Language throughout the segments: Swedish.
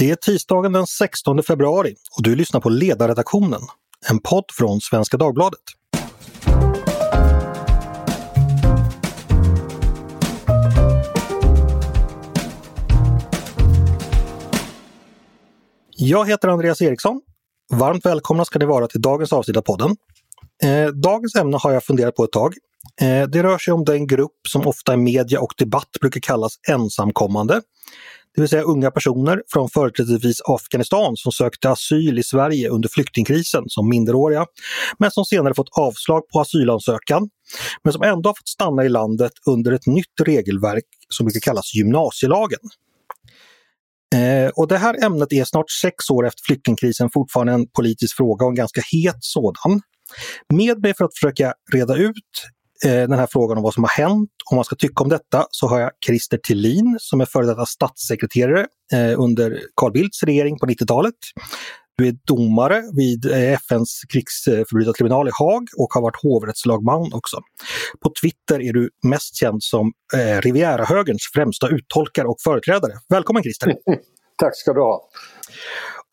Det är tisdagen den 16 februari och du lyssnar på Ledarredaktionen, en podd från Svenska Dagbladet. Jag heter Andreas Eriksson. Varmt välkomna ska ni vara till dagens avsnitt av podden. Eh, dagens ämne har jag funderat på ett tag. Eh, det rör sig om den grupp som ofta i media och debatt brukar kallas ensamkommande det vill säga unga personer från företrädesvis Afghanistan som sökte asyl i Sverige under flyktingkrisen som minderåriga, men som senare fått avslag på asylansökan, men som ändå har fått stanna i landet under ett nytt regelverk som brukar kallas gymnasielagen. Eh, och det här ämnet är snart sex år efter flyktingkrisen fortfarande en politisk fråga och en ganska het sådan. Med mig för att försöka reda ut den här frågan om vad som har hänt, om man ska tycka om detta, så har jag Christer Tillin som är före detta statssekreterare eh, under Carl Bildts regering på 90-talet. Du är domare vid eh, FNs krigsförbrytartribunal i Haag och har varit hovrättslagman också. På Twitter är du mest känd som eh, Riviera-högerns främsta uttolkare och företrädare. Välkommen Christer! Tack ska du ha!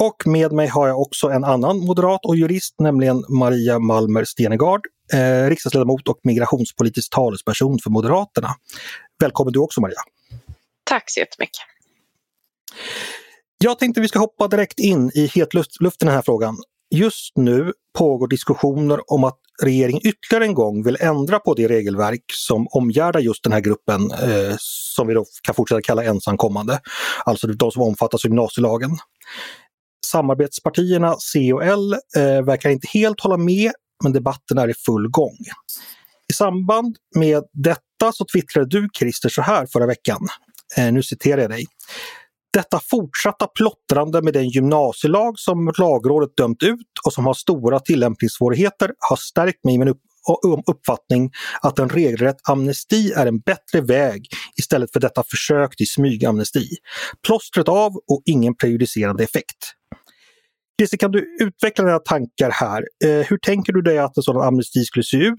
Och med mig har jag också en annan moderat och jurist, nämligen Maria Malmer Stenegard, eh, riksdagsledamot och migrationspolitisk talesperson för Moderaterna. Välkommen du också Maria! Tack så jättemycket! Jag tänkte vi ska hoppa direkt in i hetluften i den här frågan. Just nu pågår diskussioner om att regeringen ytterligare en gång vill ändra på det regelverk som omgärdar just den här gruppen eh, som vi då kan fortsätta kalla ensamkommande, alltså de som omfattas av gymnasielagen. Samarbetspartierna C och L eh, verkar inte helt hålla med men debatten är i full gång. I samband med detta så twittrade du Christer så här förra veckan. Eh, nu citerar jag dig. Detta fortsatta plottrande med den gymnasielag som lagrådet dömt ut och som har stora tillämpningssvårigheter har stärkt mig i min upp um- uppfattning att en regelrätt amnesti är en bättre väg istället för detta försök till smygamnesti. Plåstret av och ingen prejudicerande effekt. Christer, kan du utveckla dina tankar här? Eh, hur tänker du dig att en sådan amnesti skulle se ut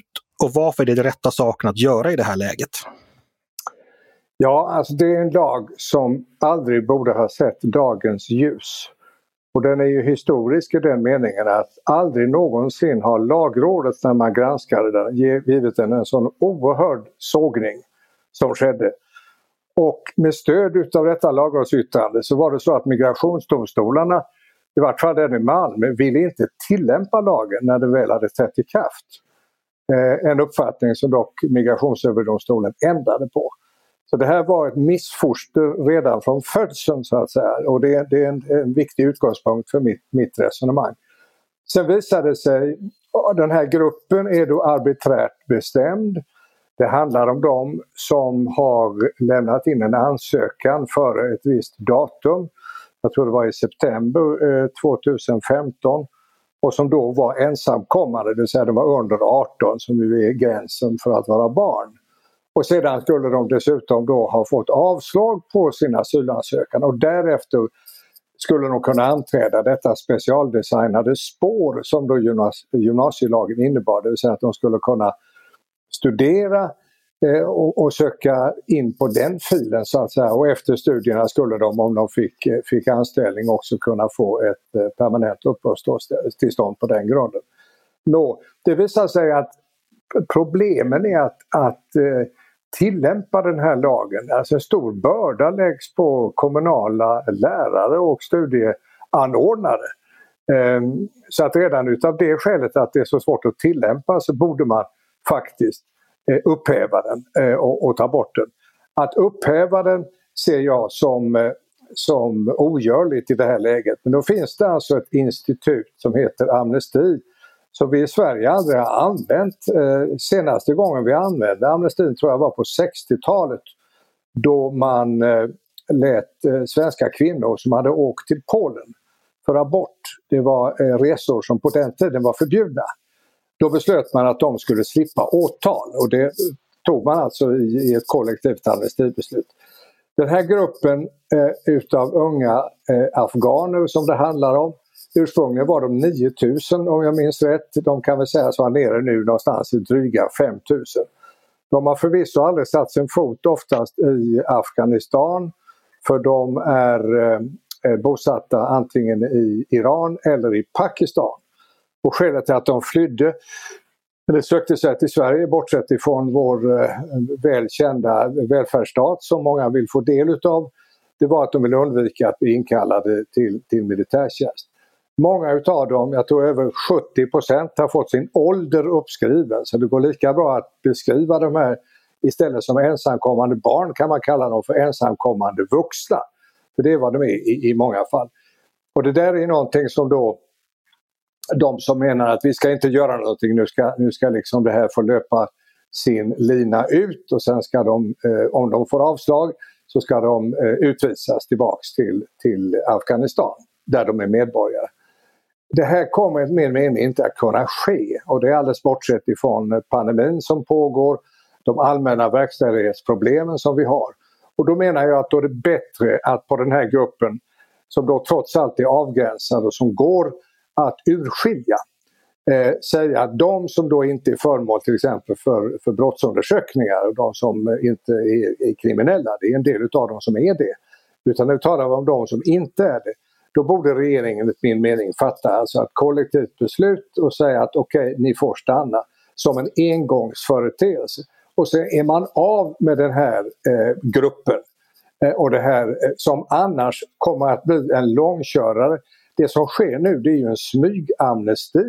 och varför är det den rätta saken att göra i det här läget? Ja, alltså det är en lag som aldrig borde ha sett dagens ljus. Och den är ju historisk i den meningen att aldrig någonsin har lagrådet när man granskade den givit den en sån oerhörd sågning som skedde. Och med stöd utav detta lagrådsyttrande så var det så att migrationsdomstolarna i vart fall den i Malmö, ville inte tillämpa lagen när den väl hade trätt i kraft. Eh, en uppfattning som dock Migrationsöverdomstolen ändrade på. Så det här var ett missfoster redan från födseln så att säga och det, det är en, en, viktig utgångspunkt för mitt, mitt resonemang. Sen visade det sig, den här gruppen är då arbiträrt bestämd. Det handlar om de som har lämnat in en ansökan före ett visst datum jag tror det var i september eh, 2015 och som då var ensamkommande, det vill säga de var under 18 som ju är gränsen för att vara barn. Och sedan skulle de dessutom då ha fått avslag på sin asylansökan. Och därefter skulle de kunna anträda detta specialdesignade spår som då gymnasielagen innebar, det vill säga att de skulle kunna studera Eh, och, och, söka in på den filen så att säga. Och efter studierna skulle de, om de fick, eh, fick anställning, också kunna få ett eh, permanent uppehållstillstånd på den grunden. Nå, det visar sig att problemen är att, att tillämpa den här lagen. Alltså en stor börda läggs på kommunala lärare och studieanordnare. Ehm, så att redan utav det skälet att det är så svårt att tillämpa så borde man faktiskt Eh, upphäva den eh, och, och, ta bort den. Att upphäva den ser jag som, eh, som ogörligt i det här läget. Men då finns det alltså ett institut som heter amnesti som vi i Sverige aldrig har använt. senaste gången vi använde amnestin tror jag var på 60-talet då man lät svenska kvinnor som hade åkt till Polen för abort, det var resor som på den tiden var förbjudna. Då beslöt man att de skulle slippa åtal och det tog man alltså i, i ett kollektivt amnestibeslut. Den här gruppen eh, utav unga eh, afghaner som det handlar om, ursprungligen var de 9000 om jag minns rätt. De kan väl sägas vara nere nu någonstans i dryga 5000. De har förvisso aldrig satt sin fot oftast i Afghanistan för de är eh, eh bosatta antingen i Iran eller i Pakistan. Och skälet till att de flydde eller sökte sig till Sverige bortsett ifrån vår eh, välkända välfärdsstat som många vill få del utav. Det var att de ville undvika att bli inkallade till, till militärtjänst. Många utav dem, jag tror över 70% har fått sin ålder uppskriven så det går lika bra att beskriva de här istället som ensamkommande barn kan man kalla dem för ensamkommande vuxna. För det är vad de är i, i många fall. Och det där är någonting som då de som menar att vi ska inte göra någonting, nu ska, nu ska liksom det här få löpa sin lina ut och sen ska de, eh, om de får avslag, så ska de eh, utvisas tillbaks till, till Afghanistan där de är medborgare. Det här kommer enligt min mening inte att kunna ske och det är alldeles bortsett ifrån pandemin som pågår, de allmänna verkställighetsproblemen som vi har. Och då menar jag att då är det bättre att på den här gruppen som då trots allt är avgränsad och som går att urskilja. Eh, säga att de som då inte är föremål till exempel för, för brottsundersökningar och de som inte är, är kriminella, det är en del utav dem som är det. Utan nu talar vi om de som inte är det. Då borde regeringen enligt min mening fatta alltså ett kollektivt beslut och säga att okej, okay, ni får stanna som en engångsföreteelse. Och sen är man av med den här eh, gruppen eh, och det här eh, som annars kommer att bli en långkörare det som sker nu det är ju en smygamnesti.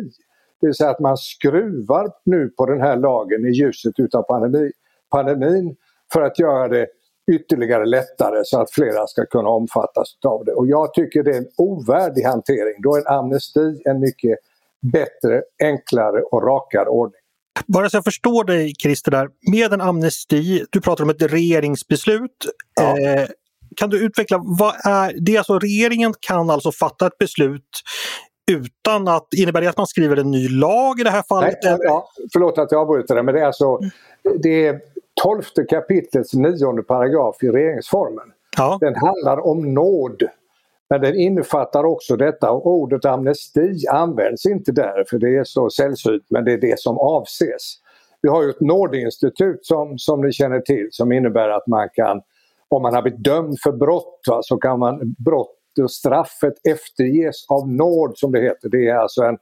Det vill säga att man skruvar nu på den här lagen i ljuset utav pandemi, pandemin för att göra det ytterligare lättare så att flera ska kunna omfattas av det. Och jag tycker det är en ovärdig hantering. Då är en amnesti en mycket bättre, enklare och rakare ordning. Bara så jag förstår dig Christer, där, med en amnesti, du pratar om ett regeringsbeslut. Ja. Eh, kan du utveckla, vad är det? Alltså regeringen kan alltså fatta ett beslut utan att, innebär det att man skriver en ny lag i det här fallet? Nej, ja, förlåt att jag avbryter det men det är alltså det är 12 kapitlets nionde paragraf i regeringsformen. Ja. Den handlar om nåd. Men den innefattar också detta och ordet amnesti används inte där för det är så sällsynt men det är det som avses. Vi har ju ett nådeinstitut som, som ni känner till som innebär att man kan om man har blivit dömd för brott va, så kan man brott och straffet efterges av nåd som det heter. Det är alltså en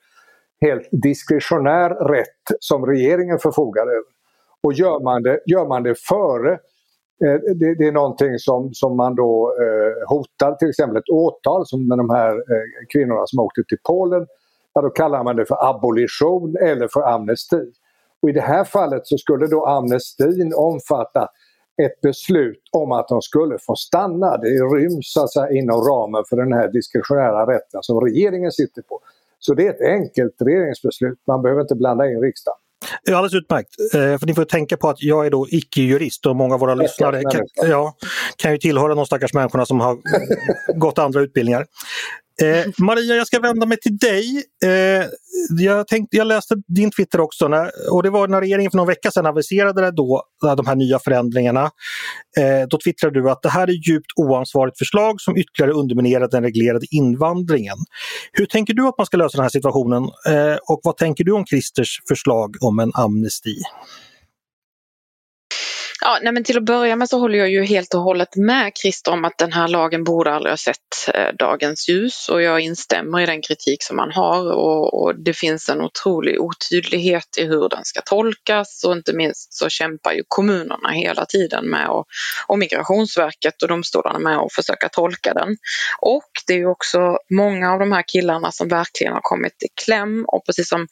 helt diskretionär rätt som regeringen förfogar över. Och gör man det, gör man det före eh, det, det, är någonting som, som man då eh, hotar, till exempel ett åtal som med de här eh, kvinnorna som åkte till Polen. Ja, då kallar man det för abolition eller för amnesti. Och I det här fallet så skulle då amnestin omfatta ett beslut om att de skulle få stanna. Det ryms alltså inom ramen för den här diskretionära rätten som regeringen sitter på. Så det är ett enkelt regeringsbeslut, man behöver inte blanda in riksdagen. Ja, alldeles utmärkt. Eh, för ni får tänka på att jag är då icke-jurist och många av våra lyssnare kan, ja, kan ju tillhöra de stackars människorna som har gått andra utbildningar. Eh, Maria, jag ska vända mig till dig. Eh, jag, tänkte, jag läste din Twitter också när, och det var när regeringen för någon vecka sedan aviserade då, eh, de här nya förändringarna. Eh, då twittrade du att det här är djupt oansvarigt förslag som ytterligare underminerar den reglerade invandringen. Hur tänker du att man ska lösa den här situationen eh, och vad tänker du om Christers förslag om en amnesti? Ja, nej men till att börja med så håller jag ju helt och hållet med Christer om att den här lagen borde aldrig ha sett eh, dagens ljus. Och jag instämmer i den kritik som man har. Och, och, det finns en otrolig otydlighet i hur den ska tolkas. Och inte minst så kämpar ju kommunerna hela tiden med och, och Migrationsverket och domstolarna med att försöka tolka den. Och det är ju också många av de här killarna som verkligen har kommit i kläm. Och precis som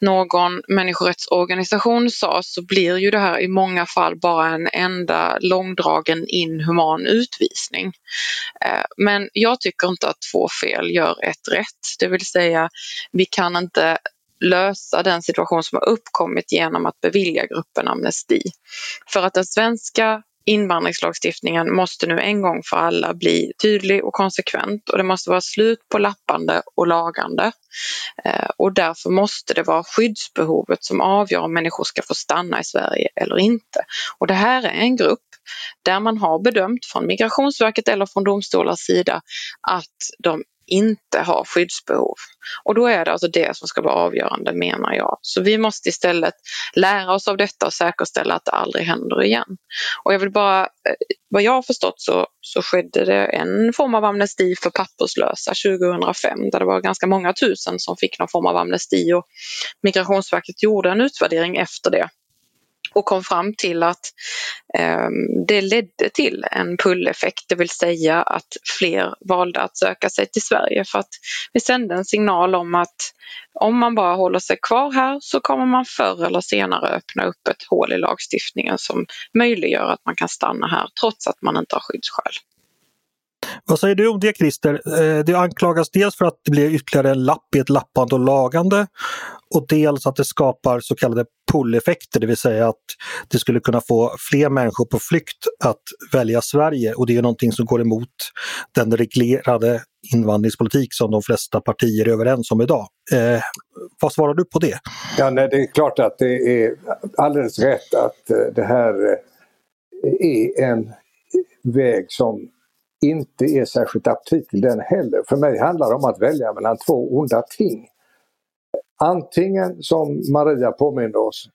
någon människorättsorganisation sa så blir ju det här i många fall bara en enda långdragen inhuman utvisning. Eh, men jag tycker inte att två fel gör ett rätt, det vill säga vi kan inte lösa den situation som har uppkommit genom att bevilja gruppen amnesti. För att den svenska invandringslagstiftningen måste nu en gång för alla bli tydlig och konsekvent och det måste vara slut på lappande och lagande. Eh, och därför måste det vara skyddsbehovet som avgör om människor ska få stanna i Sverige eller inte. Och det här är en grupp där man har bedömt från Migrationsverket eller från domstolars sida att de inte har skyddsbehov. Och då är det alltså det som ska vara avgörande menar jag. Så vi måste istället lära oss av detta och säkerställa att det aldrig händer igen. Och jag vill bara, eh, vad jag har förstått så, så skedde det en form av amnesti för papperslösa 2005 där det var ganska många tusen som fick någon form av amnesti och Migrationsverket gjorde en utvärdering efter det och kom fram till att eh, det ledde till en pull-effekt, det vill säga att fler valde att söka sig till Sverige för att vi sände en signal om att om man bara håller sig kvar här så kommer man förr eller senare öppna upp ett hål i lagstiftningen som möjliggör att man kan stanna här trots att man inte har skyddsskäl. Vad säger du om det Christer? Eh, det anklagas dels för att det blir ytterligare en lapp i ett lappande och lagande och dels att det skapar så kallade pull-effekter, det vill säga att det skulle kunna få fler människor på flykt att välja Sverige och det är någonting som går emot den reglerade invandringspolitik som de flesta partier är överens om idag. Eh, vad svarar du på det? Ja, nej, det är klart att det är alldeles rätt att eh, det här eh, är en väg som inte är särskilt aptitlig den heller. För mig handlar det om att välja mellan två onda ting. Antingen, som Maria påminner oss,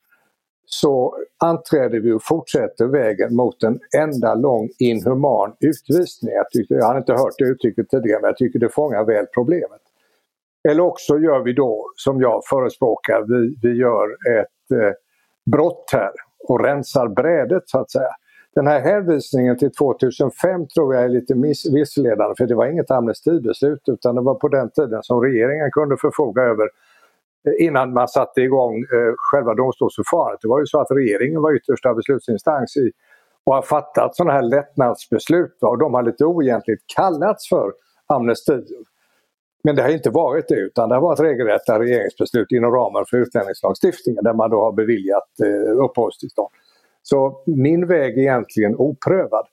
så anträder vi och fortsätter vägen mot en enda lång inhuman utvisning. Jag, tyckte, jag har inte hört det uttrycket tidigare men jag tycker det fångar väl problemet. Eller också gör vi då som jag förespråkar, vi, vi gör ett eh, brott här och rensar brädet så att säga. Den här hänvisningen till 2005 tror jag är lite missledande för det var inget amnestibeslut utan det var på den tiden som regeringen kunde förfoga över eh, innan man satte igång eh, själva domstolsförfarandet. Det var ju så att regeringen var yttersta beslutsinstans i, och har fattat sådana här lättnadsbeslut och de har lite oegentligt kallats för amnestier. Men det har inte varit det utan det har varit regelrätta regeringsbeslut inom ramen för utlänningslagstiftningen där man då har beviljat eh, uppehållstillstånd. Så min väg är egentligen oprövad.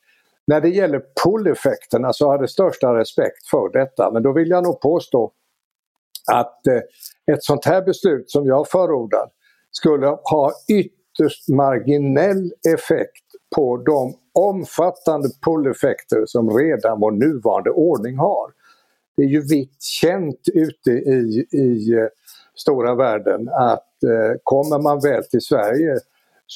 När det gäller pull-effekterna så har jag största respekt för detta men då vill jag nog påstå att eh, ett sånt här beslut som jag förordar skulle ha ytterst marginell effekt på de omfattande pull-effekter som redan vår nuvarande ordning har. Det är ju vitt känt ute i, i eh, stora världen att eh, kommer man väl till Sverige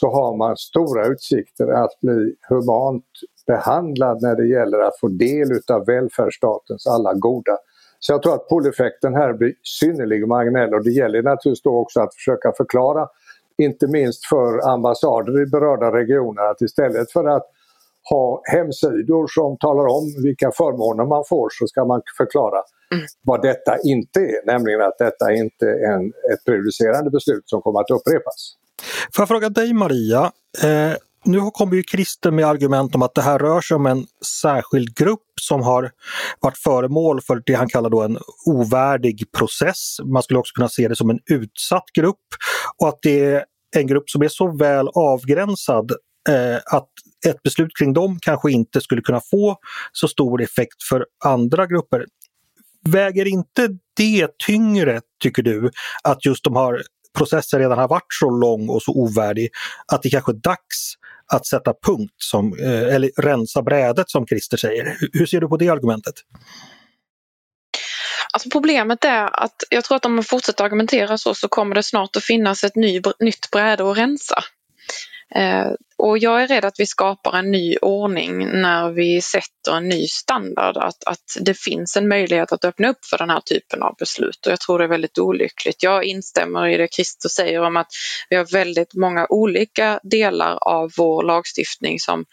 så har man stora utsikter att bli humant behandlad när det gäller att få del utav välfärdsstatens alla goda. Så jag tror att pull-effekten här blir synnerligen marginell och det gäller naturligtvis då också att försöka förklara, inte minst för ambassader i berörda regioner, att istället för att ha hemsidor som talar om vilka förmåner man får så ska man förklara mm. vad detta inte är, nämligen att detta inte är en, ett prejudicerande beslut som kommer att upprepas. Får jag fråga dig Maria, eh, nu kommer ju Christer med argument om att det här rör sig om en särskild grupp som har varit föremål för det han kallar då en ovärdig process. Man skulle också kunna se det som en utsatt grupp och att det är en grupp som är så väl avgränsad eh, att ett beslut kring dem kanske inte skulle kunna få så stor effekt för andra grupper. Väger inte det tyngre, tycker du, att just de har processen redan har varit så lång och så ovärdig att det kanske är dags att sätta punkt, som, eh, eller rensa brädet som Christer säger. Hur ser du på det argumentet? Alltså problemet är att jag tror att om man fortsätter argumentera så så kommer det snart att finnas ett ny, nytt bräde att rensa. Eh, och jag är rädd att vi skapar en ny ordning när vi sätter en ny standard, att, att det finns en möjlighet att öppna upp för den här typen av beslut. Och jag tror det är väldigt olyckligt. Jag instämmer i det Christer säger om att vi har väldigt många olika delar av vår lagstiftning som,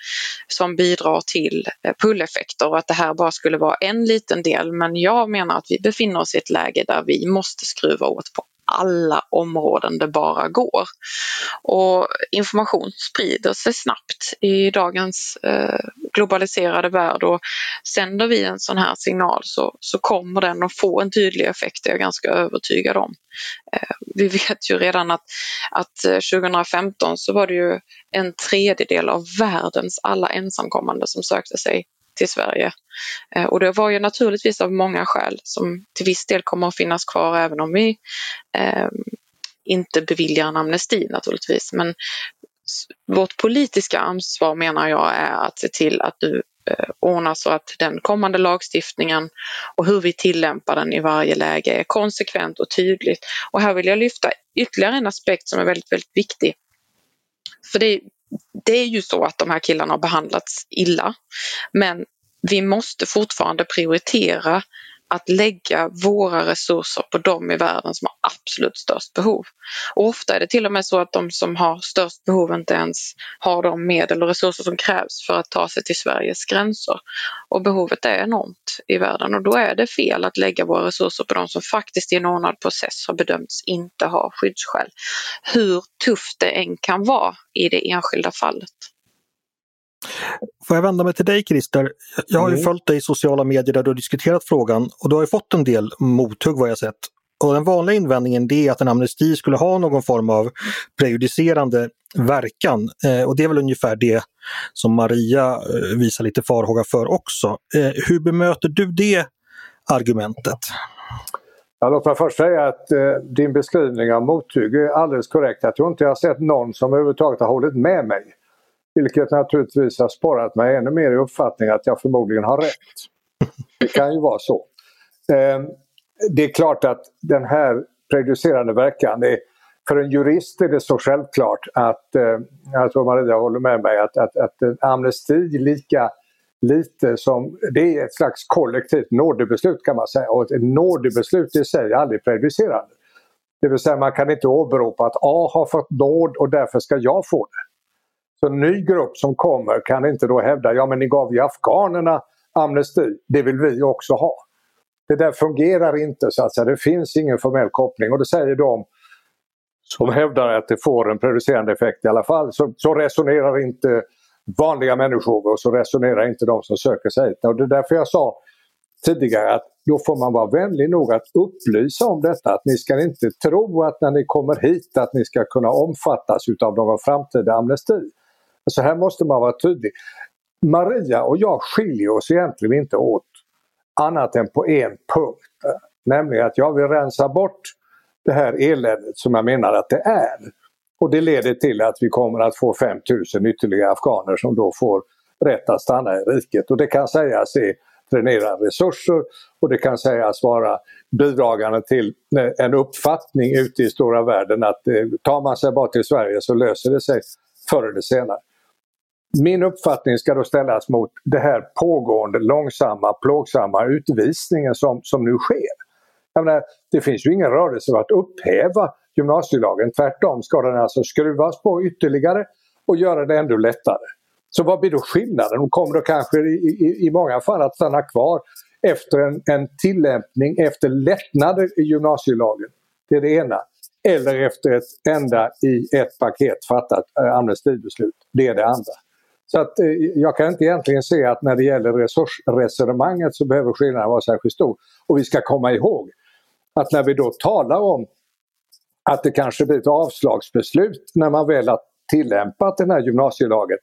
som bidrar till eh, pulleffekter och att det här bara skulle vara en liten del. Men jag menar att vi befinner oss i ett läge där vi måste skruva åt på alla områden det bara går. Och information sprider sig snabbt i dagens eh, globaliserade värld och sänder vi en sån här signal så, så kommer den att få en tydlig effekt, det är jag ganska övertygad om. Eh, vi vet ju redan att, att eh, 2015 så var det ju en tredjedel av världens alla ensamkommande som sökte sig till Sverige. Eh, och det var ju naturligtvis av många skäl som till viss del kommer att finnas kvar även om vi eh, inte beviljar en amnesti naturligtvis. Men vårt politiska ansvar menar jag är att se till att nu eh, ordna så att den kommande lagstiftningen och hur vi tillämpar den i varje läge är konsekvent och tydligt. Och här vill jag lyfta ytterligare en aspekt som är väldigt, väldigt viktig. För det, det är ju så att de här killarna har behandlats illa. Men vi måste fortfarande prioritera att lägga våra resurser på de i världen som har absolut störst behov. Och ofta är det till och med så att de som har störst behov inte ens har de medel och resurser som krävs för att ta sig till Sveriges gränser. Och behovet är enormt i världen och då är det fel att lägga våra resurser på de som faktiskt i en ordnad process har bedömts inte ha skyddsskäl. Hur tufft det än kan vara i det enskilda fallet. Får jag vända mig till dig Christer? Jag har ju mm. följt dig i sociala medier där du har diskuterat frågan och du har fått en del mothugg vad jag sett. Och den vanliga invändningen är att en amnesti skulle ha någon form av prejudicerande verkan. Eh, och det är väl ungefär det som Maria eh, visar lite farhåga för också. Eh, hur bemöter du det argumentet? Ja, låt mig först säga att eh, din beskrivning av mothugg är alldeles korrekt. Jag tror inte jag har sett någon som överhuvudtaget har hållit med mig. Vilket naturligtvis har sporrat mig ännu mer i uppfattningen att jag förmodligen har rätt. Det kan ju vara så. Ehm, det är klart att den här prejudicerande verkan, är, för en jurist är det så självklart att, eh, jag tror Maria håller med mig, att, att, att en amnesti lika lite som, det är ett slags kollektivt nådebeslut kan man säga och ett nådebeslut i sig är aldrig prejudicerande. Det vill säga man kan inte åberopa att A har fått nåd och därför ska jag få det. Så en ny grupp som kommer kan inte då hävda, ja men ni gav ju afghanerna amnesti, det vill vi också ha. Det där fungerar inte så att säga, det finns ingen formell koppling och det säger de som hävdar att det får en producerande effekt i alla fall. Så, så resonerar inte vanliga människor och så resonerar inte de som söker sig hit. Och det är därför jag sa tidigare att då får man vara vänlig nog att upplysa om detta. Att ni ska inte tro att när ni kommer hit att ni ska kunna omfattas utav någon framtida amnesti. Så här måste man vara tydlig. Maria och jag skiljer oss egentligen inte åt annat än på en punkt. Nämligen att jag vill rensa bort det här eländet som jag menar att det är. Och det leder till att vi kommer att få 5000 ytterligare afghaner som då får rätt att stanna i riket. Och det kan sägas är dränera resurser och det kan sägas vara bidragande till eh, en uppfattning ute i stora världen att eh, tar man sig bara till Sverige så löser det sig förr eller senare. Min uppfattning ska då ställas mot det här pågående långsamma, plågsamma utvisningen som, som nu sker. Jag menar, det finns ju ingen rörelse för att upphäva gymnasielagen. Tvärtom ska den alltså skruvas på ytterligare och göra det ännu lättare. Så vad blir då skillnaden? De kommer då kanske i, i, i många fall att stanna kvar efter en, en tillämpning, efter lättnader i gymnasielagen. Det är det ena. Eller efter ett enda i ett paket fattat eh, amnestibeslut. Det är det andra. Så att eh, jag kan inte egentligen se att när det gäller resursresonemanget så behöver skillnaden vara särskilt stor. Och vi ska komma ihåg att när vi då talar om att det kanske blir ett avslagsbeslut när man väl har tillämpat den här gymnasielagen,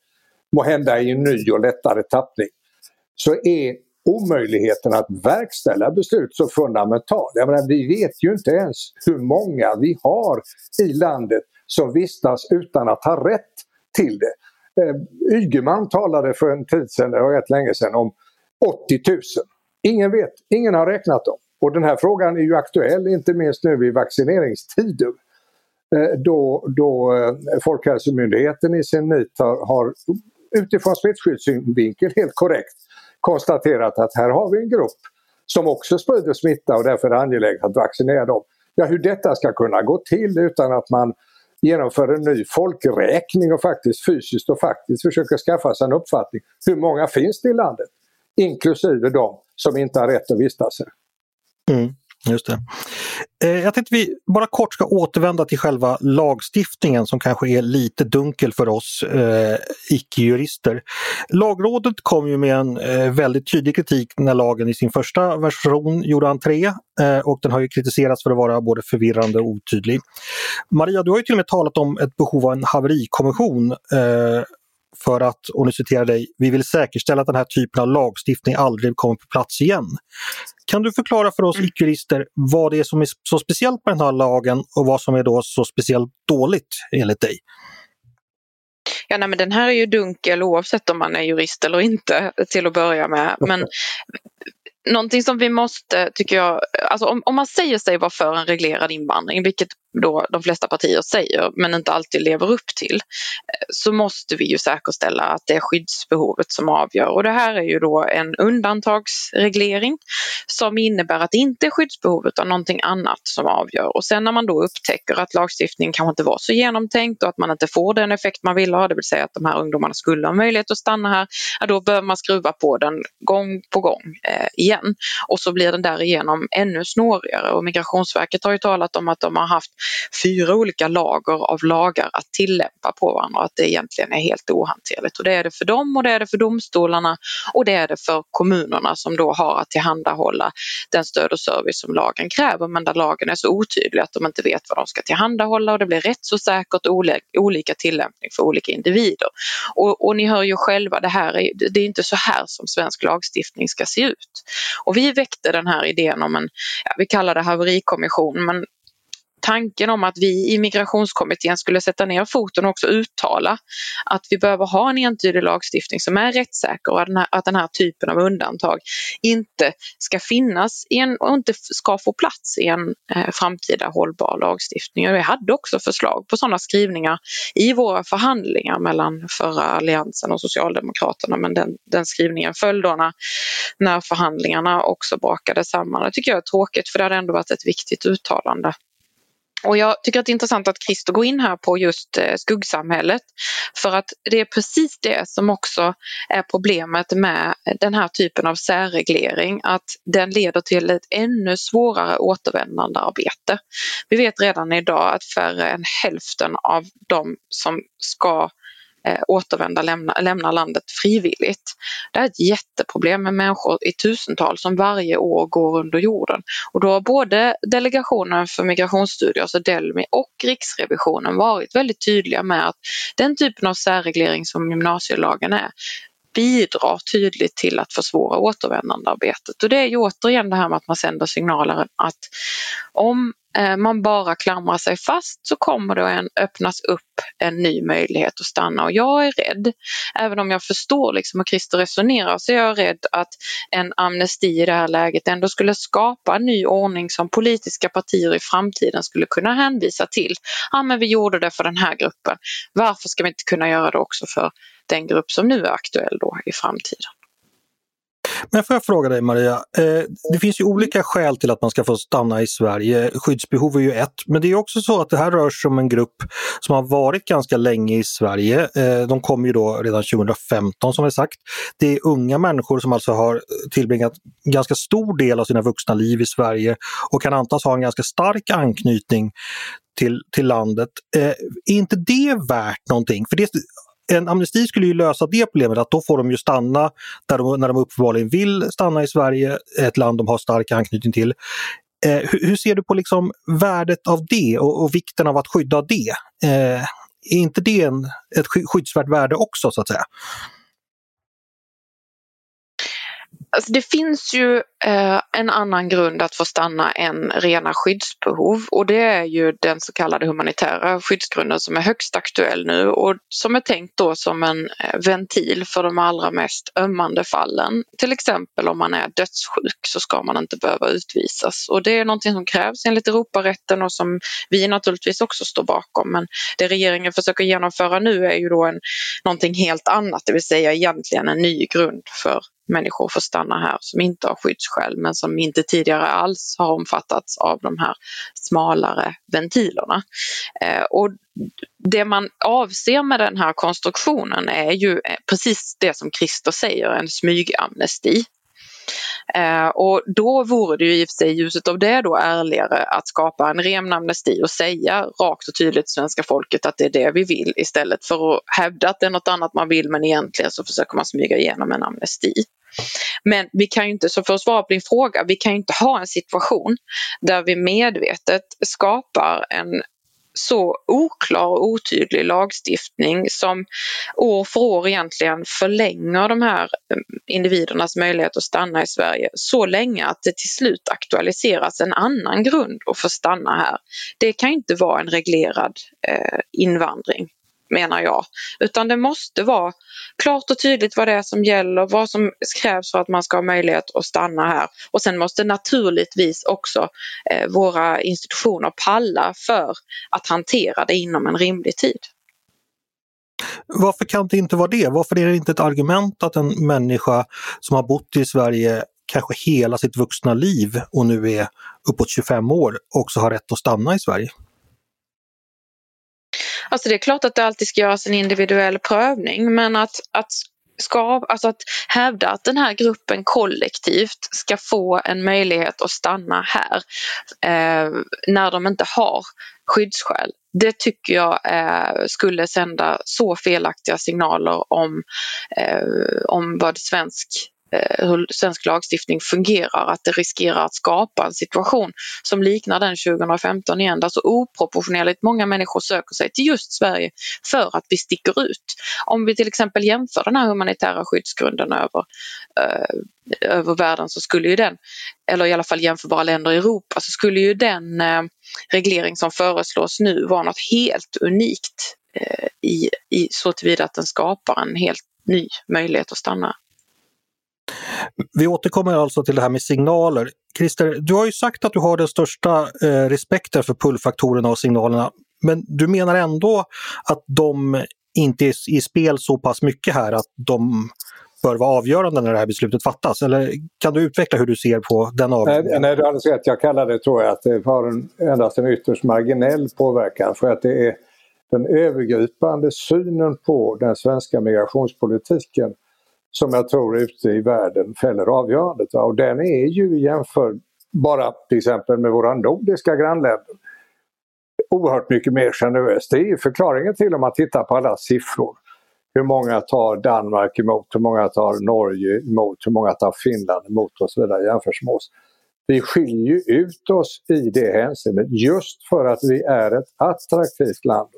må hända i en ny och lättare tappning, så är omöjligheten att verkställa beslut så fundamental. Jag menar, vi vet ju inte ens hur många vi har i landet som vistas utan att ha rätt till det. Eh, Ygeman talade för en tid sedan, det var rätt länge sedan, om 80 000. Ingen vet, ingen har räknat dem. Och den här frågan är ju aktuell inte minst nu i vaccineringstider. Eh, då, då eh, Folkhälsomyndigheten i sin nit har, har utifrån smittskyddssynvinkel helt korrekt konstaterat att här har vi en grupp som också sprider smitta och därför är det angeläget att vaccinera dem. Ja, hur detta ska kunna gå till utan att man genomför en ny folkräkning och faktiskt fysiskt och faktiskt försöker skaffa sig en uppfattning. Hur många finns det i landet? Inklusive de som inte har rätt att vistas här. Mm, just det. Eh, jag tänkte vi bara kort ska återvända till själva lagstiftningen som kanske är lite dunkel för oss eh, icke-jurister. Lagrådet kom ju med en eh, väldigt tydlig kritik när lagen i sin första version gjorde entré eh, och den har ju kritiserats för att vara både förvirrande och otydlig. Maria, du har ju till och med talat om ett behov av en haverikommission eh, för att, och nu citerar dig, vi vill säkerställa att den här typen av lagstiftning aldrig kommer på plats igen. Kan du förklara för oss mm. icke-jurister vad det är som är så speciellt med den här lagen och vad som är då så speciellt dåligt enligt dig? Ja, nej, men den här är ju dunkel oavsett om man är jurist eller inte till att börja med. Men någonting som vi måste, tycker jag, alltså om, om man säger sig vara för en reglerad invandring, vilket då de flesta partier säger men inte alltid lever upp till eh, så måste vi ju säkerställa att det är skyddsbehovet som avgör. Och det här är ju då en undantagsreglering som innebär att det inte är skyddsbehovet utan någonting annat som avgör. Och sen när man då upptäcker att lagstiftningen kanske inte var så genomtänkt och att man inte får den effekt man vill ha, det vill säga att de här ungdomarna skulle ha möjlighet att stanna här, ja, då bör man skruva på den gång på gång eh, igen. Och så blir den därigenom ännu snårigare. Och Migrationsverket har ju talat om att de har haft fyra olika lager av lagar att tillämpa på varandra och att det egentligen är helt ohanterligt. Och det är det för dem och det är det för domstolarna och det är det för kommunerna som då har att tillhandahålla den stöd och service som lagen kräver men där lagen är så otydlig att de inte vet vad de ska tillhandahålla och det blir rättsosäkert och olika tillämpning för olika individer. Och, och ni hör ju själva, det, här är, det är inte så här som svensk lagstiftning ska se ut. Och vi väckte den här idén om en, ja, vi kallar det haverikommission, men tanken om att vi i migrationskommittén skulle sätta ner foten och också uttala att vi behöver ha en entydig lagstiftning som är rättssäker och att den här, att den här typen av undantag inte ska finnas en, och inte ska få plats i en eh, framtida hållbar lagstiftning. Och vi hade också förslag på sådana skrivningar i våra förhandlingar mellan förra alliansen och Socialdemokraterna men den, den skrivningen föll då när, när förhandlingarna också brakade samman. Det tycker jag är tråkigt för det hade ändå varit ett viktigt uttalande. Och jag tycker att det är intressant att Christer går in här på just eh, skuggsamhället för att det är precis det som också är problemet med den här typen av särreglering att den leder till ett ännu svårare återvändandearbete. Vi vet redan idag att färre än hälften av de som ska eh, återvända, lämna, lämna landet frivilligt. Det är ett jätteproblem med människor i tusental som varje år går under jorden. Och då har både Delegationen för migrationsstudier, alltså Delmi, och Riksrevisionen varit väldigt tydliga med att den typen av särreglering som gymnasielagen är, bidrar tydligt till att försvåra återvändandearbetet. Och det är ju återigen det här med att man sänder signaler att om Eh, man bara klamrar sig fast så kommer det att öppnas upp en ny möjlighet att stanna och jag är rädd, även om jag förstår liksom hur Christer resonerar, så är jag rädd att en amnesti i det här läget ändå skulle skapa en ny ordning som politiska partier i framtiden skulle kunna hänvisa till. Ja men vi gjorde det för den här gruppen, varför ska vi inte kunna göra det också för den grupp som nu är aktuell då i framtiden? Men får jag fråga dig Maria, eh, det finns ju olika skäl till att man ska få stanna i Sverige. Skyddsbehov är ju ett, men det är också så att det här rör sig om en grupp som har varit ganska länge i Sverige. Eh, de kom ju då redan 2015 som vi sagt. Det är unga människor som alltså har tillbringat ganska stor del av sina vuxna liv i Sverige och kan antas ha en ganska stark anknytning till, till landet. Eh, är inte det värt någonting? För det, en amnesti skulle ju lösa det problemet att då får de ju stanna där de, när de uppenbarligen vill stanna i Sverige, ett land de har stark anknytning till. Eh, hur, hur, ser du på liksom värdet av det och, och vikten av att skydda det? Eh, är inte det en, ett skyddsvärt värde också så att säga? Alltså det finns ju eh, en annan grund att få stanna än rena skyddsbehov. Och det är ju den så kallade humanitära skyddsgrunden som är högst aktuell nu och som är tänkt då som en eh, ventil för de allra mest ömmande fallen. Till exempel om man är dödssjuk så ska man inte behöva utvisas. Och det är någonting som krävs enligt Europarätten och som vi naturligtvis också står bakom. Men det regeringen försöker genomföra nu är ju då en, någonting helt annat, det vill säga egentligen en ny grund för människor får stanna här som inte har skyddsskäl men som inte tidigare alls har omfattats av de här smalare ventilerna. Eh, och det man avser med den här konstruktionen är ju eh, precis det som Christer säger, en smygamnesti. Eh, och då vore det ju i och för sig i ljuset av det då ärligare att skapa en ren amnesti och säga rakt och tydligt till svenska folket att det är det vi vill istället för att hävda att det är något annat man vill men egentligen så försöker man smyga igenom en amnesti. Men vi kan ju inte, så för att svara på din fråga, vi kan ju inte ha en situation där vi medvetet skapar en så oklar och otydlig lagstiftning som år för år egentligen förlänger de här mm, individernas möjlighet att stanna i Sverige så länge att det till slut aktualiseras en annan grund att få stanna här. Det kan inte vara en reglerad eh, invandring menar jag. Utan det måste vara klart och tydligt vad det är som gäller, vad som krävs för att man ska ha möjlighet att stanna här. Och sen måste naturligtvis också eh, våra institutioner palla för att hantera det inom en rimlig tid. Varför kan det inte vara det? Varför är det inte ett argument att en människa som har bott i Sverige kanske hela sitt vuxna liv och nu är uppåt 25 år också har rätt att stanna i Sverige? Alltså det är klart att det alltid ska göras en individuell prövning men att, att ska, alltså att hävda att den här gruppen kollektivt ska få en möjlighet att stanna här eh, när de inte har skyddsskäl. Det tycker jag eh, skulle sända så felaktiga signaler om, eh, om vad svensk Eh, hur svensk lagstiftning fungerar, att det riskerar att skapa en situation som liknar den 2015 igen, där så oproportionerligt många människor söker sig till just Sverige för att vi sticker ut. Om vi till exempel jämför den här humanitära skyddsgrunden över, eh, över världen så skulle ju den, eller i alla fall jämförbara länder i Europa, så skulle ju den eh, reglering som föreslås nu vara något helt unikt eh, i, i så tillvida att den skapar en helt ny möjlighet att stanna. Vi återkommer alltså till det här med signaler. Christer, du har ju sagt att du har den största eh, respekten för pullfaktorerna och signalerna. Men du menar ändå att de inte är i spel så pass mycket här att de bör vara avgörande när det här beslutet fattas? Eller kan du utveckla hur du ser på den? Nej, nej du har alldeles rätt. Jag kallar det, tror jag, att det har en, endast en ytterst marginell påverkan. För att det är den övergripande synen på den svenska migrationspolitiken som jag tror ute i världen fäller avgörandet. Och den är ju jämför bara till exempel med våra nordiska grannländer oerhört mycket mer generös. Det är förklaringen till om man tittar på alla siffror. Hur många tar Danmark emot, hur många tar Norge emot, hur många tar Finland emot och så vidare jämfört med oss. Vi skiljer ju ut oss i det hänseendet just för att vi är ett attraktivt land.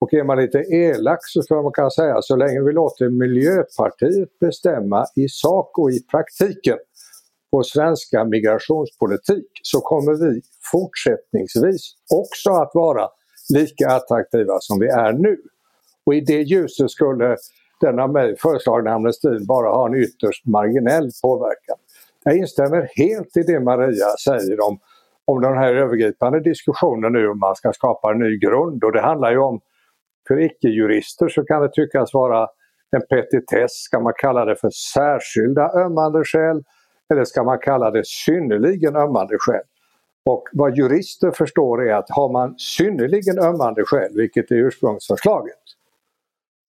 Och är man lite elak så ska man kunna säga så länge vi låter Miljöpartiet bestämma i sak och i praktiken på svenska migrationspolitik så kommer vi fortsättningsvis också att vara lika attraktiva som vi är nu. Och i det ljuset skulle den av mig föreslagna amnestin bara ha en ytterst marginell påverkan. Jag instämmer helt i det Maria säger om, om den här övergripande diskussionen nu om man ska skapa en ny grund och det handlar ju om för icke-jurister så kan det tyckas vara en petitess. Ska man kalla det för särskilda ömmande skäl eller ska man kalla det synnerligen ömmande skäl? Och vad jurister förstår är att har man synnerligen ömmande skäl, vilket är ursprungsförslaget,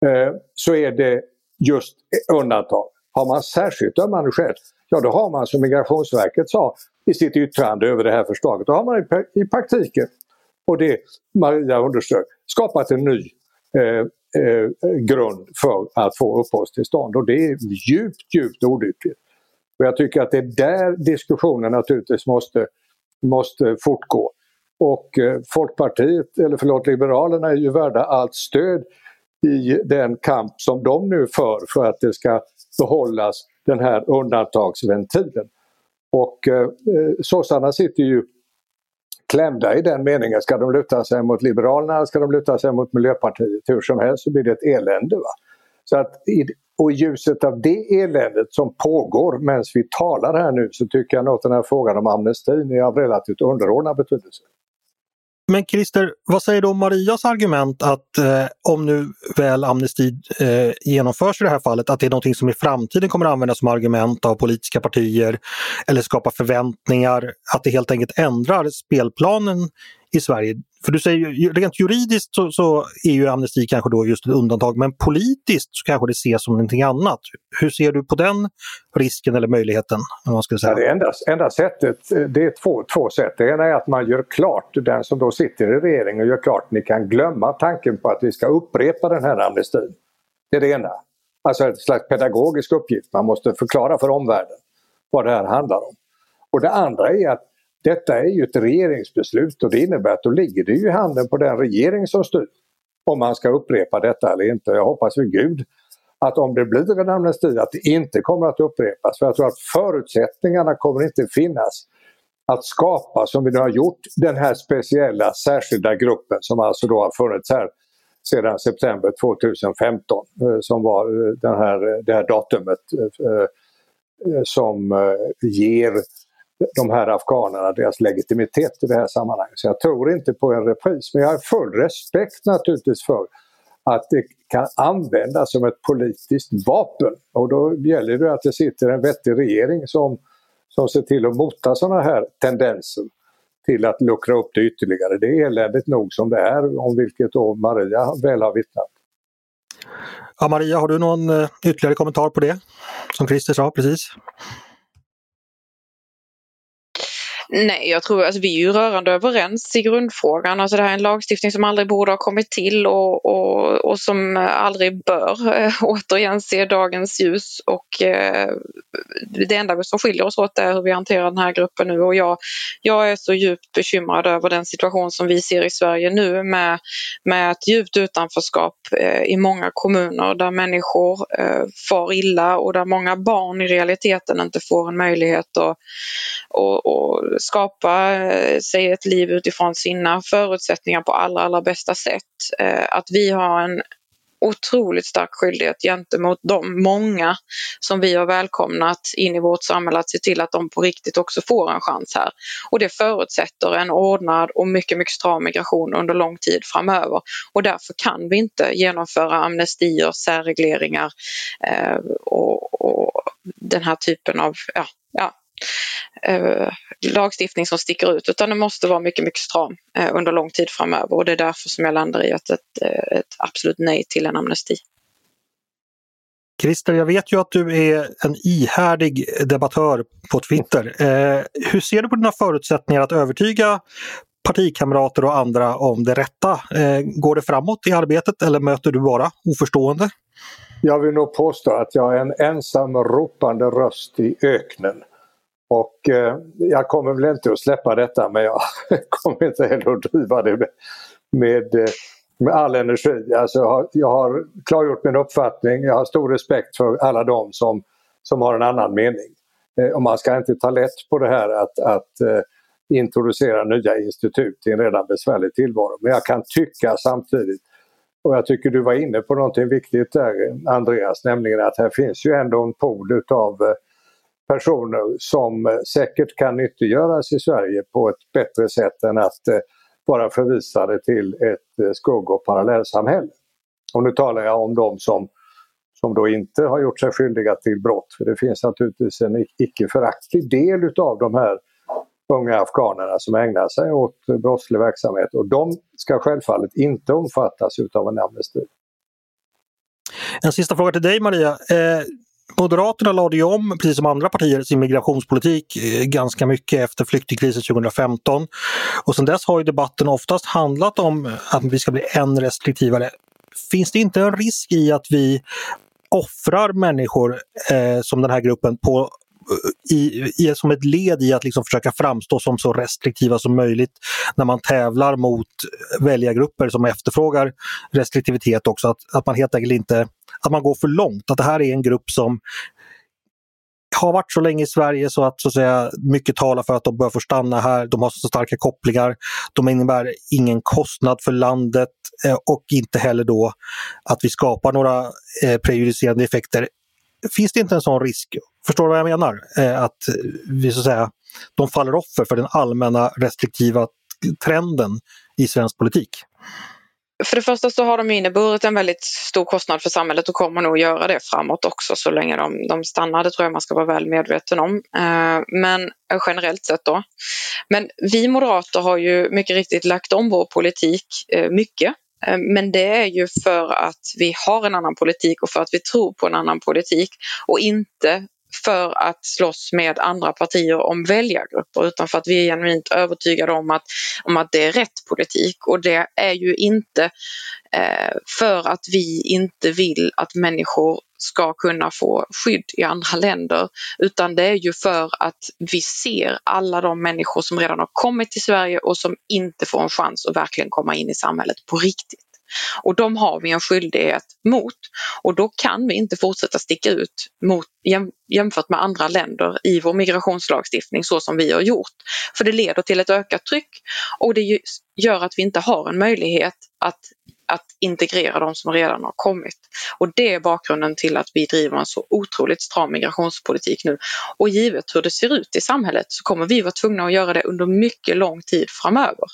eh, så är det just undantag. Har man särskilt ömmande skäl, ja då har man som Migrationsverket sa i sitt yttrande över det här förslaget, då har man i praktiken, och det Maria underströk, skapat en ny Eh, eh, grund för att få uppehållstillstånd och det är djupt, djupt olyckligt. Och jag tycker att det är där diskussionen naturligtvis måste, måste fortgå. Och eh, Folkpartiet, eller förlåt Liberalerna är ju värda allt stöd i den kamp som de nu för för att det ska behållas den här undantagsventilen. Och eh, eh sossarna sitter ju klämda i den meningen. Ska de luta sig mot Liberalerna eller ska de luta sig mot Miljöpartiet? Hur som helst så blir det ett elände. Va? Så att i, och i ljuset av det eländet som pågår medan vi talar här nu så tycker jag nog att den här frågan om amnestin är av relativt underordnad betydelse. Men Christer, vad säger du om Marias argument att eh, om nu väl amnesti eh, genomförs i det här fallet, att det är någonting som i framtiden kommer att användas som argument av politiska partier eller skapa förväntningar, att det helt enkelt ändrar spelplanen i Sverige? För du säger ju, rent juridiskt så, så, är ju amnesti kanske då just ett undantag, men politiskt så kanske det ses som någonting annat. Hur ser du på den risken eller möjligheten? Om man skulle säga? Ja, det enda, enda sättet, det är två, två sätt. Det ena är att man gör klart, den som då sitter i regeringen gör klart, ni kan glömma tanken på att vi ska upprepa den här amnestin. Det är det ena. Alltså ett slags pedagogisk uppgift, man måste förklara för omvärlden vad det här handlar om. Och det andra är att detta är ju ett regeringsbeslut och det innebär att då ligger det ju i handen på den regering som styr. Om man ska upprepa detta eller inte. Jag hoppas vid Gud att om det blir en amnesti att det inte kommer att upprepas. För jag tror att förutsättningarna kommer inte finnas att skapa, som vi nu har gjort, den här speciella särskilda gruppen som alltså då har funnits här sedan september 2015 eh, som var eh, den här, eh, det här datumet som ger de här afghanerna deras legitimitet i det här sammanhanget. Så jag tror inte på en repris men jag har full respekt naturligtvis för att det kan användas som ett politiskt vapen. Och då gäller det att det sitter en vettig regering som, som ser till att mota sådana här tendenser till att luckra upp det ytterligare. Det är eländigt nog som det är, om vilket då Maria väl har vittnat. Ja, Maria, har du någon eh, ytterligare kommentar på det? Som Christer sa precis. Nej, jag tror att alltså, vi är ju rörande överens i grundfrågan. Alltså det här är en lagstiftning som aldrig borde ha kommit till och, och, och som aldrig bör äh, återigen se dagens ljus. Och äh, det enda som skiljer oss åt är hur vi hanterar den här gruppen nu och jag, jag är så djupt bekymrad över den situation som vi ser i Sverige nu med, med ett djupt utanförskap äh, i många kommuner där människor äh, far illa och där många barn i realiteten inte får en möjlighet att och, och skapa eh, sig ett liv utifrån sina förutsättningar på allra, allra bästa sätt. Eh, att vi har en otroligt stark skyldighet gentemot de många som vi har välkomnat in i vårt samhälle att se till att de på riktigt också får en chans här. Och det förutsätter en ordnad och mycket, mycket stram migration under lång tid framöver. Och därför kan vi inte genomföra amnestier, särregleringar eh, och, och, den här typen av ja, ja, eh, lagstiftning som sticker ut utan det måste vara mycket, mycket stram eh, under lång tid framöver och det är därför som jag landar i att ett, eh, ett absolut nej till en amnesti. Christer, jag vet ju att du är en ihärdig debattör på Twitter. Eh, hur ser du på dina förutsättningar att övertyga partikamrater och andra om det rätta? Eh, går det framåt i arbetet eller möter du bara oförstående? Jag vill nog påstå att jag är en ensam ropande röst i öknen. Och eh, jag kommer väl inte att släppa detta men jag kommer inte heller att driva det med, med, eh, med all energi. Alltså, jag, har, jag har klargjort min uppfattning, jag har stor respekt för alla de som, som har en annan mening. Eh, och man ska inte ta lätt på det här att, att eh, introducera nya institut i en redan besvärlig tillvaro. Men jag kan tycka samtidigt, och jag tycker du var inne på någonting viktigt där Andreas, nämligen att här finns ju ändå en pool utav eh, personer som eh, säkert kan nyttiggöras i Sverige på ett bättre sätt än att eh, vara förvisade till ett eh, skugg och parallellsamhälle. Och nu talar jag om de som, som då inte har gjort sig skyldiga till brott. För det finns naturligtvis en icke föraktlig del utav de här unga afghanerna som ägnar sig åt brottslig verksamhet och de ska självfallet inte omfattas utav en amnesti. En sista fråga till dig Maria. Eh, Moderaterna lade ju om, precis som andra partier, sin migrationspolitik eh, ganska mycket efter flyktingkrisen 2015. Och sedan dess har ju debatten oftast handlat om eh, att vi ska bli än restriktivare. Finns det inte en risk i att vi offrar människor eh, som den här gruppen på eh, i, i, som ett led i att liksom försöka framstå som så restriktiva som möjligt när man tävlar mot väljargrupper som efterfrågar restriktivitet också. Att, att man helt enkelt inte att man går för långt. Att det här är en grupp som har varit så länge i Sverige så att, så att säga, mycket talar för att de bör få stanna här. De har så starka kopplingar. De innebär ingen kostnad för landet eh, och inte heller då att vi skapar några eh, prejudicerande effekter. Finns det inte en sån risk? Förstår du vad jag menar? Eh, att vi så att säga, de faller offer för den allmänna restriktiva trenden i svensk politik. För det första så har de inneburit en väldigt stor kostnad för samhället och kommer nog göra det framåt också så länge de, de stannar. Det tror jag man ska vara väl medveten om. Eh, men eh, generellt sett då. Men vi moderater har ju mycket riktigt lagt om vår politik eh, mycket. Men det är ju för att vi har en annan politik och för att vi tror på en annan politik och inte för att slåss med andra partier om väljargrupper utan för att vi är genuint övertygade om att, om att det är rätt politik och det är ju inte eh, för att vi inte vill att människor ska kunna få skydd i andra länder utan det är ju för att vi ser alla de människor som redan har kommit till Sverige och som inte får en chans att verkligen komma in i samhället på riktigt. Och de har vi en skyldighet mot och då kan vi inte fortsätta sticka ut mot, jämfört med andra länder i vår migrationslagstiftning så som vi har gjort. För det leder till ett ökat tryck och det gör att vi inte har en möjlighet att att integrera de som redan har kommit. Och det är bakgrunden till att vi driver en så otroligt stram migrationspolitik nu. Och givet hur det ser ut i samhället så kommer vi vara tvungna att göra det under mycket lång tid framöver.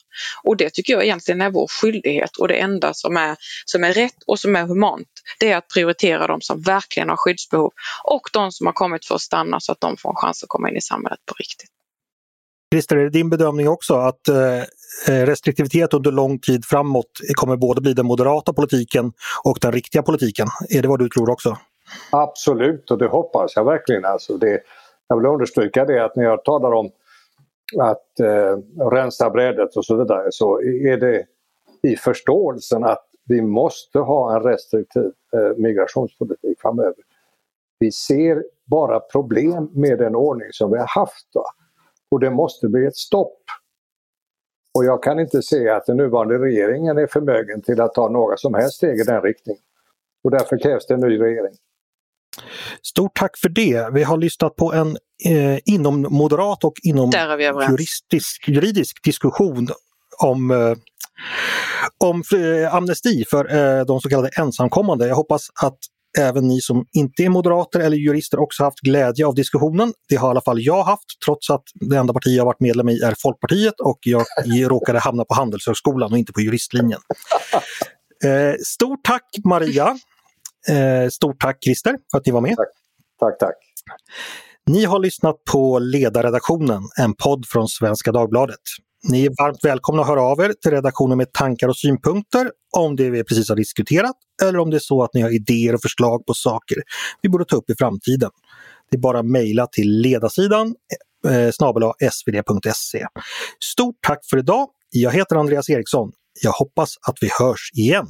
Och det tycker jag egentligen är vår skyldighet och det enda som är, som är rätt och som är humant. Det är att prioritera de som verkligen har skyddsbehov och de som har kommit för att stanna så att de får en chans att komma in i samhället på riktigt. Christer, är det din bedömning också att eh, eh, restriktivitet under lång tid framåt kommer både bli den moderata politiken och den riktiga politiken? Är det vad du tror också? Absolut och det hoppas jag verkligen. Alltså det, jag vill understryka det att när jag talar om att eh, rensa brädet och så vidare så är det i förståelsen att vi måste ha en restriktiv eh, migrationspolitik framöver. Vi ser bara problem med den ordning som vi har haft. Va? Och det måste bli ett stopp. Och jag kan inte se att den nuvarande regeringen är förmögen till att ta några som helst steg i den riktningen. Och därför krävs det en ny regering. Stort tack för det. Vi har lyssnat på en eh, inom moderat och inom juristisk, juridisk diskussion om, eh, om eh, amnesti för eh, de så kallade ensamkommande. Jag hoppas att även ni som inte är moderater eller jurister också haft glädje av diskussionen. Det har i alla fall jag haft, trots att det enda parti jag varit medlem i är Folkpartiet och jag råkade hamna på Handelshögskolan och inte på juristlinjen. Eh, stort tack Maria! Eh, stort tack Christer för att ni var med. Tack, tack. tack. Ni har lyssnat på Ledarredaktionen, en podd från Svenska Dagbladet. Ni är varmt välkomna att höra av er till redaktionen med tankar och synpunkter om det vi precis har diskuterat eller om det är så att ni har idéer och förslag på saker vi borde ta upp i framtiden. Det är bara att mejla till ledarsidan eh, svd.se. Stort tack för idag! Jag heter Andreas Eriksson. Jag hoppas att vi hörs igen.